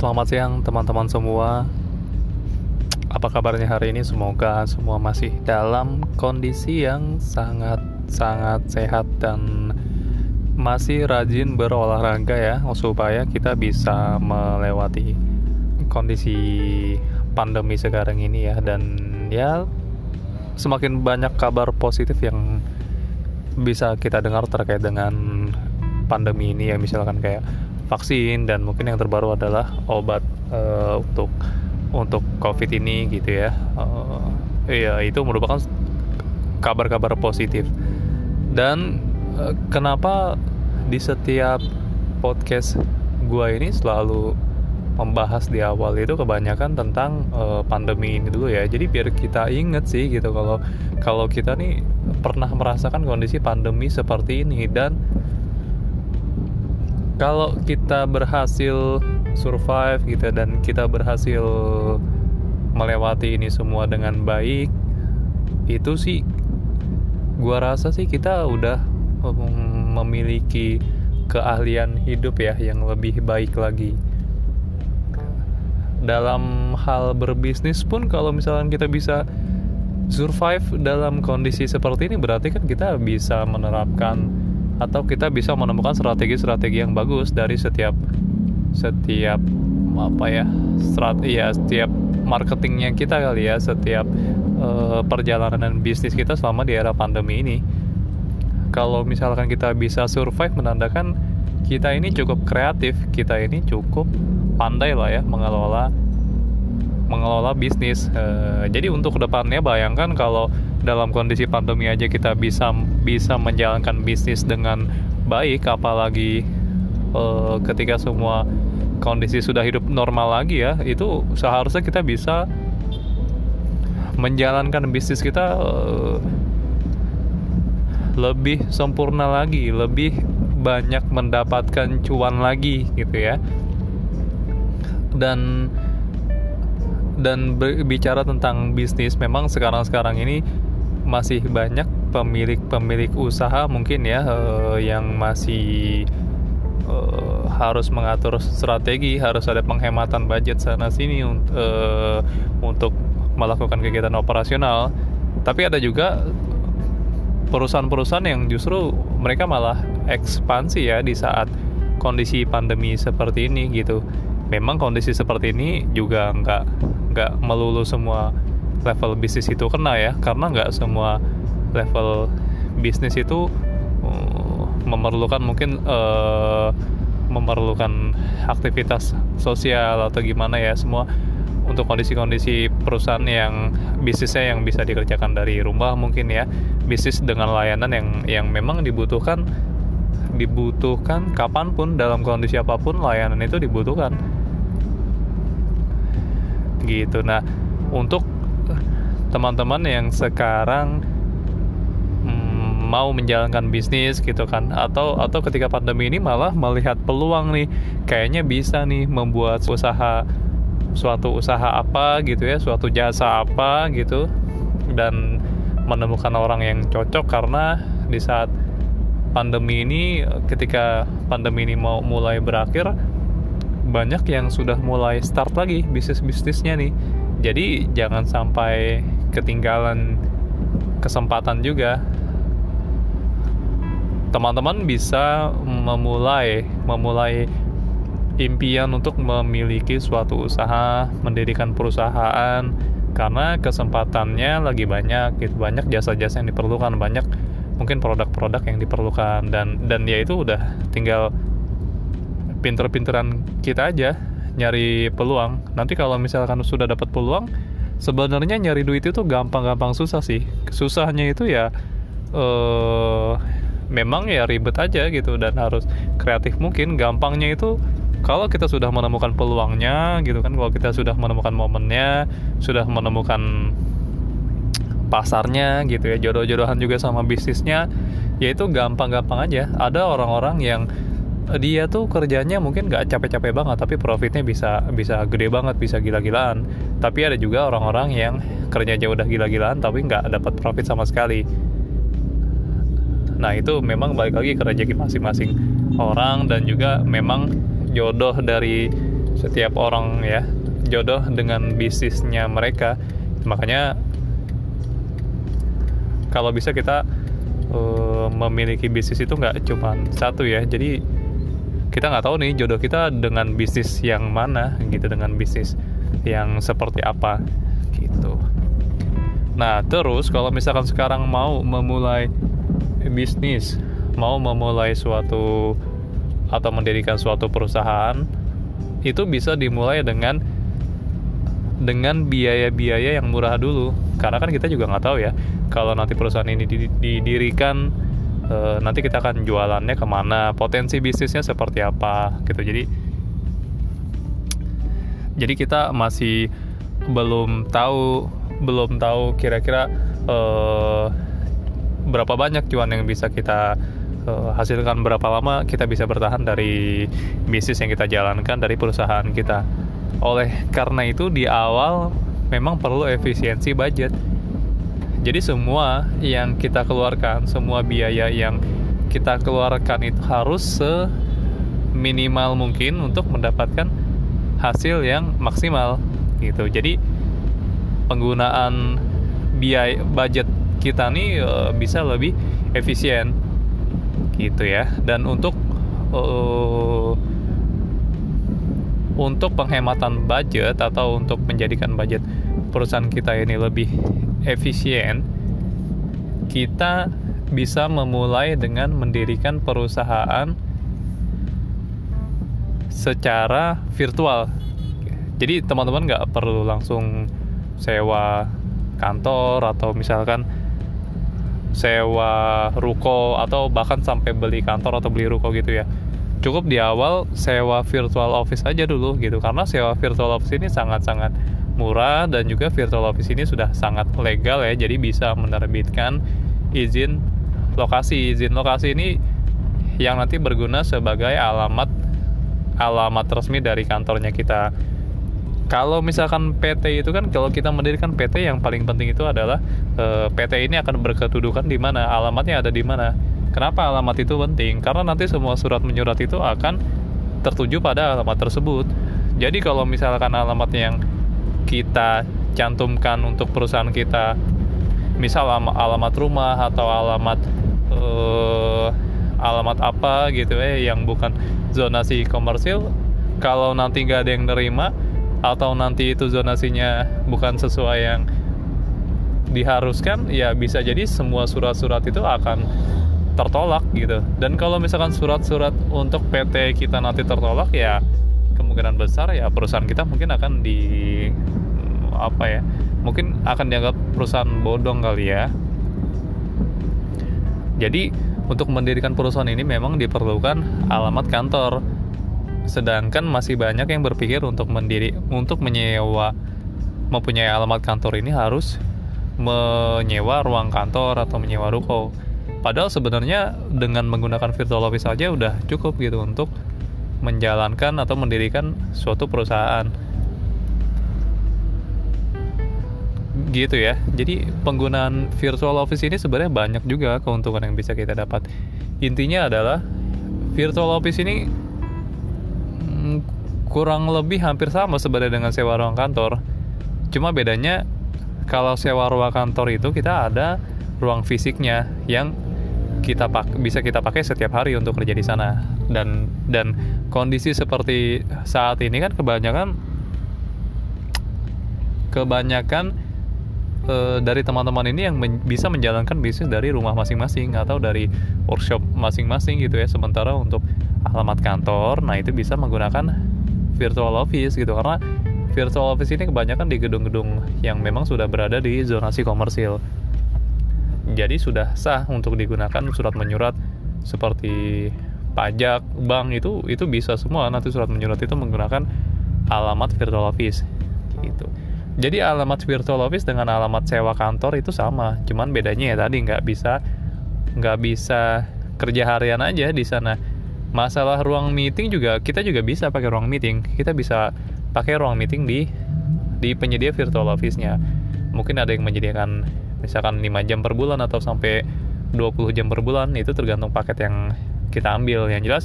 selamat siang teman-teman semua. Apa kabarnya hari ini? Semoga semua masih dalam kondisi yang sangat-sangat sehat dan masih rajin berolahraga ya, supaya kita bisa melewati kondisi pandemi sekarang ini ya dan ya semakin banyak kabar positif yang bisa kita dengar terkait dengan pandemi ini ya misalkan kayak vaksin dan mungkin yang terbaru adalah obat uh, untuk untuk COVID ini gitu ya. Uh, ya itu merupakan kabar-kabar positif. Dan uh, kenapa di setiap podcast gua ini selalu membahas di awal itu kebanyakan tentang uh, pandemi ini dulu ya. Jadi biar kita inget sih gitu kalau kalau kita nih pernah merasakan kondisi pandemi seperti ini dan kalau kita berhasil survive gitu dan kita berhasil melewati ini semua dengan baik itu sih gua rasa sih kita udah memiliki keahlian hidup ya yang lebih baik lagi. Dalam hal berbisnis pun kalau misalnya kita bisa survive dalam kondisi seperti ini berarti kan kita bisa menerapkan atau kita bisa menemukan strategi-strategi yang bagus dari setiap setiap apa ya strategi ya setiap marketingnya kita kali ya setiap uh, perjalanan bisnis kita selama di era pandemi ini. Kalau misalkan kita bisa survive menandakan kita ini cukup kreatif kita ini cukup pandai lah ya mengelola mengelola bisnis. Uh, jadi untuk ke depannya bayangkan kalau dalam kondisi pandemi aja kita bisa bisa menjalankan bisnis dengan baik apalagi uh, ketika semua kondisi sudah hidup normal lagi ya itu seharusnya kita bisa menjalankan bisnis kita uh, lebih sempurna lagi lebih banyak mendapatkan cuan lagi gitu ya. Dan dan bicara tentang bisnis memang sekarang-sekarang ini masih banyak pemilik-pemilik usaha mungkin ya uh, yang masih uh, harus mengatur strategi, harus ada penghematan budget sana sini uh, untuk melakukan kegiatan operasional. Tapi ada juga perusahaan-perusahaan yang justru mereka malah ekspansi ya di saat kondisi pandemi seperti ini gitu. Memang kondisi seperti ini juga nggak nggak melulu semua level bisnis itu kena ya karena nggak semua level bisnis itu uh, memerlukan mungkin uh, memerlukan aktivitas sosial atau gimana ya semua untuk kondisi-kondisi perusahaan yang bisnisnya yang bisa dikerjakan dari rumah mungkin ya bisnis dengan layanan yang yang memang dibutuhkan dibutuhkan kapan pun dalam kondisi apa pun layanan itu dibutuhkan. Gitu. Nah untuk teman-teman yang sekarang hmm, mau menjalankan bisnis gitu kan. Atau atau ketika pandemi ini malah melihat peluang nih. Kayaknya bisa nih membuat usaha suatu usaha apa gitu ya suatu jasa apa gitu. Dan menemukan orang yang cocok karena di saat pandemi ini ketika pandemi ini mau mulai berakhir banyak yang sudah mulai start lagi bisnis-bisnisnya nih. Jadi jangan sampai ketinggalan kesempatan juga. Teman-teman bisa memulai memulai impian untuk memiliki suatu usaha, mendirikan perusahaan karena kesempatannya lagi banyak, gitu. Banyak jasa-jasa yang diperlukan, banyak mungkin produk-produk yang diperlukan. Dan dan ya itu udah tinggal pinter-pinteran kita aja nyari peluang. Nanti kalau misalkan sudah dapat peluang, sebenarnya nyari duit itu gampang-gampang susah sih. Susahnya itu ya uh, memang ya ribet aja gitu dan harus kreatif mungkin. Gampangnya itu kalau kita sudah menemukan peluangnya gitu kan kalau kita sudah menemukan momennya sudah menemukan pasarnya gitu ya jodoh-jodohan juga sama bisnisnya ya itu gampang-gampang aja. Ada orang-orang yang dia tuh kerjanya mungkin nggak capek-capek banget tapi profitnya bisa bisa gede banget bisa gila-gilaan. Tapi ada juga orang-orang yang kerjanya udah gila-gilaan tapi nggak dapat profit sama sekali. Nah itu memang balik lagi ke rezeki masing-masing orang dan juga memang jodoh dari setiap orang ya. Jodoh dengan bisnisnya mereka. Makanya kalau bisa kita uh, memiliki bisnis itu nggak cuma satu ya. Jadi kita nggak tahu nih jodoh kita dengan bisnis yang mana gitu dengan bisnis yang seperti apa gitu. Nah terus kalau misalkan sekarang mau memulai bisnis mau memulai suatu atau mendirikan suatu perusahaan itu bisa dimulai dengan dengan biaya-biaya yang murah dulu. Karena kan kita juga nggak tahu ya kalau nanti perusahaan ini didirikan e, nanti kita akan jualannya ke mana potensi bisnisnya seperti apa gitu jadi jadi kita masih belum tahu belum tahu kira-kira e, berapa banyak cuan yang bisa kita e, hasilkan berapa lama kita bisa bertahan dari bisnis yang kita jalankan dari perusahaan kita oleh karena itu di awal memang perlu efisiensi budget. Jadi semua yang kita keluarkan, semua biaya yang kita keluarkan itu harus seminimal mungkin untuk mendapatkan hasil yang maksimal gitu. Jadi penggunaan biaya budget kita nih uh, bisa lebih efisien gitu ya. Dan untuk uh, untuk penghematan budget atau untuk menjadikan budget perusahaan kita ini lebih efisien, kita bisa memulai dengan mendirikan perusahaan secara virtual. Jadi teman-teman nggak perlu langsung sewa kantor atau misalkan sewa ruko atau bahkan sampai beli kantor atau beli ruko gitu ya cukup di awal sewa virtual office aja dulu gitu karena sewa virtual office ini sangat-sangat murah dan juga virtual office ini sudah sangat legal ya jadi bisa menerbitkan izin lokasi izin lokasi ini yang nanti berguna sebagai alamat alamat resmi dari kantornya kita kalau misalkan PT itu kan kalau kita mendirikan PT yang paling penting itu adalah e, eh, PT ini akan berkedudukan di mana alamatnya ada di mana Kenapa alamat itu penting? Karena nanti semua surat menyurat itu akan tertuju pada alamat tersebut. Jadi kalau misalkan alamat yang kita cantumkan untuk perusahaan kita, misal alamat rumah atau alamat uh, alamat apa gitu ya yang bukan zonasi komersil, kalau nanti nggak ada yang nerima atau nanti itu zonasinya bukan sesuai yang diharuskan, ya bisa jadi semua surat-surat itu akan tertolak gitu. Dan kalau misalkan surat-surat untuk PT kita nanti tertolak ya kemungkinan besar ya perusahaan kita mungkin akan di apa ya mungkin akan dianggap perusahaan bodong kali ya. Jadi untuk mendirikan perusahaan ini memang diperlukan alamat kantor. Sedangkan masih banyak yang berpikir untuk mendiri untuk menyewa mempunyai alamat kantor ini harus menyewa ruang kantor atau menyewa ruko. Padahal sebenarnya dengan menggunakan virtual office saja udah cukup gitu untuk menjalankan atau mendirikan suatu perusahaan. Gitu ya. Jadi penggunaan virtual office ini sebenarnya banyak juga keuntungan yang bisa kita dapat. Intinya adalah virtual office ini mm, kurang lebih hampir sama sebenarnya dengan sewa ruang kantor. Cuma bedanya kalau sewa ruang kantor itu kita ada ruang fisiknya yang kita pak bisa kita pakai setiap hari untuk kerja di sana. Dan dan kondisi seperti saat ini kan kebanyakan kebanyakan e, dari teman-teman ini yang men, bisa menjalankan bisnis dari rumah masing-masing atau dari workshop masing-masing gitu ya. Sementara untuk alamat kantor nah itu bisa menggunakan virtual office gitu. Karena virtual office ini kebanyakan di gedung-gedung yang memang sudah berada di zonasi komersil jadi sudah sah untuk digunakan surat menyurat seperti pajak, bank itu itu bisa semua nanti surat menyurat itu menggunakan alamat virtual office gitu. Jadi alamat virtual office dengan alamat sewa kantor itu sama, cuman bedanya ya tadi nggak bisa nggak bisa kerja harian aja di sana. Masalah ruang meeting juga kita juga bisa pakai ruang meeting. Kita bisa pakai ruang meeting di di penyedia virtual office-nya. Mungkin ada yang menyediakan misalkan 5 jam per bulan atau sampai 20 jam per bulan itu tergantung paket yang kita ambil. Yang jelas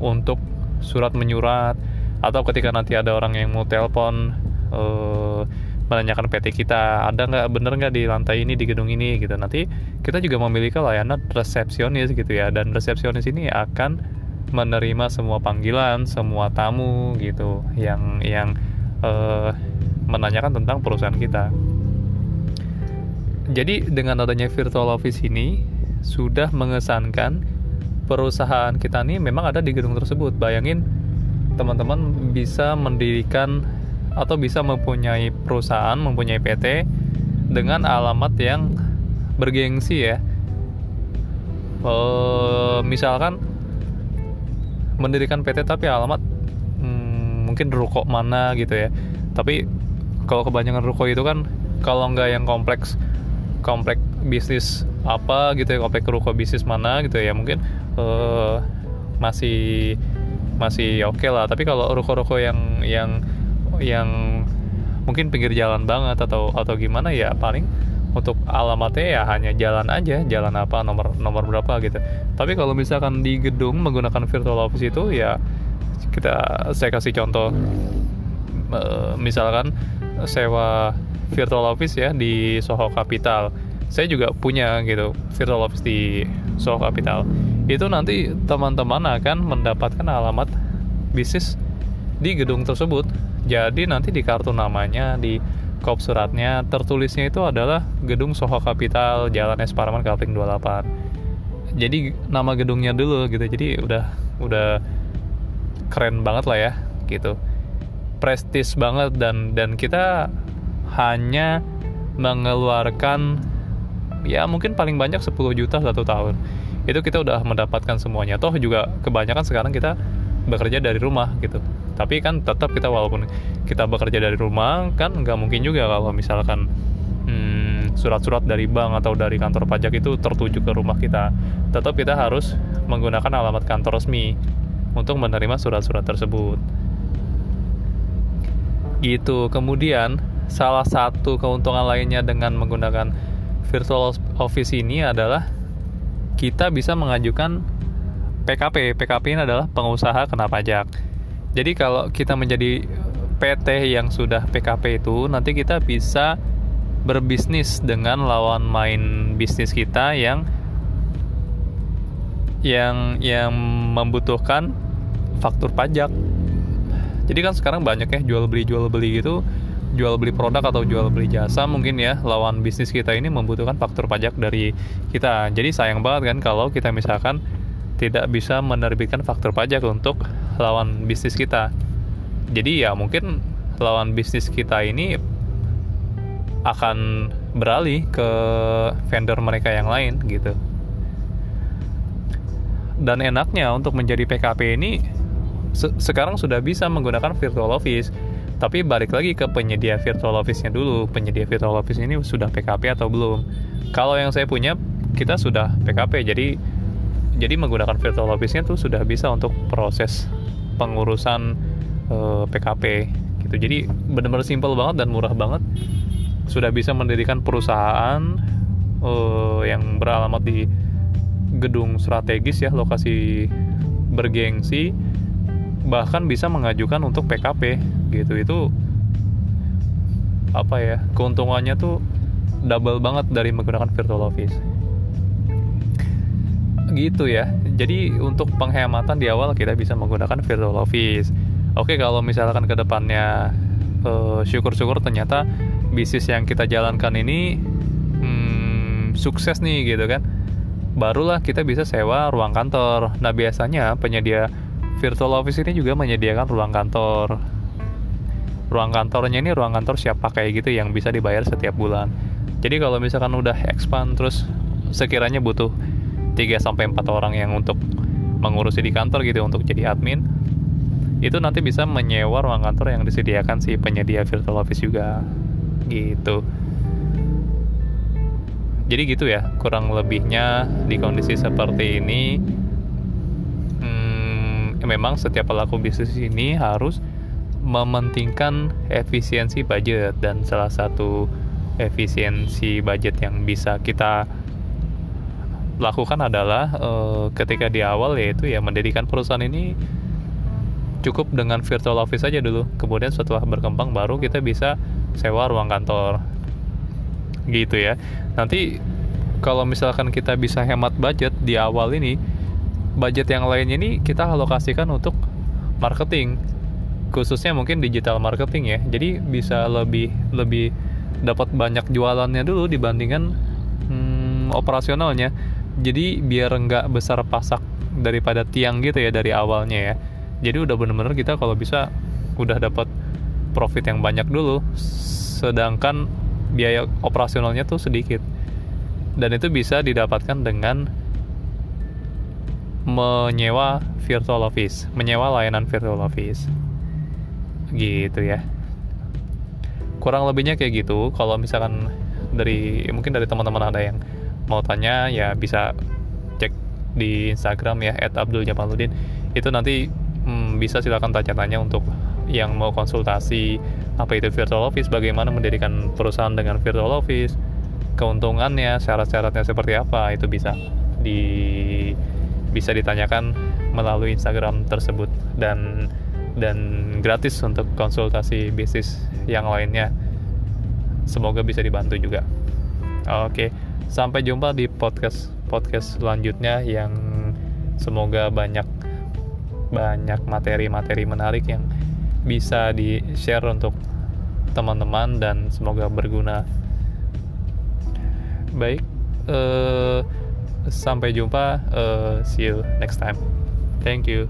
untuk surat menyurat atau ketika nanti ada orang yang mau telepon uh, menanyakan PT kita ada nggak bener nggak di lantai ini di gedung ini? Gitu. Nanti kita juga memiliki layanan resepsionis gitu ya dan resepsionis ini akan menerima semua panggilan semua tamu gitu yang yang uh, menanyakan tentang perusahaan kita jadi dengan adanya virtual office ini sudah mengesankan perusahaan kita nih memang ada di gedung tersebut bayangin teman-teman bisa mendirikan atau bisa mempunyai perusahaan, mempunyai PT dengan alamat yang bergengsi ya. E, misalkan mendirikan PT tapi alamat hmm, mungkin ruko mana gitu ya. Tapi kalau kebanyakan ruko itu kan kalau nggak yang kompleks kompleks bisnis apa gitu ya kompleks ruko bisnis mana gitu ya mungkin e, masih masih oke okay lah. Tapi kalau ruko-ruko yang yang yang mungkin pinggir jalan banget atau atau gimana ya paling untuk alamatnya ya hanya jalan aja jalan apa nomor nomor berapa gitu. Tapi kalau misalkan di gedung menggunakan virtual office itu ya kita saya kasih contoh misalkan sewa virtual office ya di Soho Capital saya juga punya gitu virtual office di Soho Capital itu nanti teman-teman akan mendapatkan alamat bisnis di gedung tersebut jadi nanti di kartu namanya di kop suratnya tertulisnya itu adalah Gedung Soho Capital Jalan Es Parman Kapling 28. Jadi nama gedungnya dulu gitu. Jadi udah udah keren banget lah ya gitu. Prestis banget dan dan kita hanya mengeluarkan ya mungkin paling banyak 10 juta satu tahun. Itu kita udah mendapatkan semuanya. Toh juga kebanyakan sekarang kita bekerja dari rumah gitu tapi kan tetap kita walaupun kita bekerja dari rumah kan nggak mungkin juga kalau misalkan hmm, surat-surat hmm, dari bank atau dari kantor pajak itu tertuju ke rumah kita tetap kita harus menggunakan alamat kantor resmi untuk menerima surat-surat tersebut gitu kemudian salah satu keuntungan lainnya dengan menggunakan virtual office ini adalah kita bisa mengajukan PKP. PKP ini adalah pengusaha kena pajak. Jadi kalau kita menjadi PT yang sudah PKP itu nanti kita bisa berbisnis dengan lawan main bisnis kita yang yang yang membutuhkan faktur pajak. Jadi kan sekarang banyak ya jual beli jual beli gitu, jual beli produk atau jual beli jasa mungkin ya lawan bisnis kita ini membutuhkan faktur pajak dari kita. Jadi sayang banget kan kalau kita misalkan tidak bisa menerbitkan faktur pajak untuk lawan bisnis kita. Jadi ya mungkin lawan bisnis kita ini akan beralih ke vendor mereka yang lain gitu. Dan enaknya untuk menjadi PKP ini se sekarang sudah bisa menggunakan virtual office. Tapi balik lagi ke penyedia virtual office-nya dulu. Penyedia virtual office ini sudah PKP atau belum? Kalau yang saya punya kita sudah PKP. Jadi jadi menggunakan virtual office-nya tuh sudah bisa untuk proses pengurusan uh, eh, PKP gitu. Jadi benar-benar simpel banget dan murah banget. Sudah bisa mendirikan perusahaan uh, yang beralamat di gedung strategis ya, lokasi bergengsi bahkan bisa mengajukan untuk PKP gitu. Itu apa ya? Keuntungannya tuh double banget dari menggunakan virtual office gitu ya jadi untuk penghematan di awal kita bisa menggunakan virtual office oke kalau misalkan ke depannya uh, syukur-syukur ternyata bisnis yang kita jalankan ini hmm, sukses nih gitu kan barulah kita bisa sewa ruang kantor nah biasanya penyedia virtual office ini juga menyediakan ruang kantor. Ruang kantornya ini ruang kantor siap pakai gitu yang bisa dibayar setiap bulan. Jadi kalau misalkan udah expand terus sekiranya butuh 3 sampai 4 orang yang untuk mengurusi di kantor gitu untuk jadi admin itu nanti bisa menyewa ruang kantor yang disediakan si penyedia virtual office juga. Gitu. Jadi gitu ya kurang lebihnya di kondisi seperti ini memang setiap pelaku bisnis ini harus mementingkan efisiensi budget dan salah satu efisiensi budget yang bisa kita lakukan adalah uh, ketika di awal yaitu ya mendirikan perusahaan ini cukup dengan virtual office aja dulu. Kemudian setelah berkembang baru kita bisa sewa ruang kantor. Gitu ya. Nanti kalau misalkan kita bisa hemat budget di awal ini budget yang lainnya ini kita alokasikan untuk marketing khususnya mungkin digital marketing ya. Jadi bisa lebih lebih dapat banyak jualannya dulu dibandingkan hmm, operasionalnya. Jadi biar nggak besar pasak daripada tiang gitu ya dari awalnya ya. Jadi udah bener-bener kita kalau bisa udah dapat profit yang banyak dulu sedangkan biaya operasionalnya tuh sedikit. Dan itu bisa didapatkan dengan menyewa virtual office menyewa layanan virtual office. Gitu ya. Kurang lebihnya kayak gitu. Kalau misalkan dari mungkin dari teman-teman ada yang mau tanya ya bisa cek di Instagram ya @abduljamaludin itu nanti hmm, bisa silakan tanya-tanya untuk yang mau konsultasi apa itu virtual office, bagaimana mendirikan perusahaan dengan virtual office, keuntungannya, syarat-syaratnya seperti apa, itu bisa di bisa ditanyakan melalui Instagram tersebut dan dan gratis untuk konsultasi bisnis yang lainnya. Semoga bisa dibantu juga. Oke, sampai jumpa di podcast podcast selanjutnya yang semoga banyak banyak materi-materi menarik yang bisa di-share untuk teman-teman dan semoga berguna. Baik, uh, sampai jumpa. Uh, see you next time. Thank you.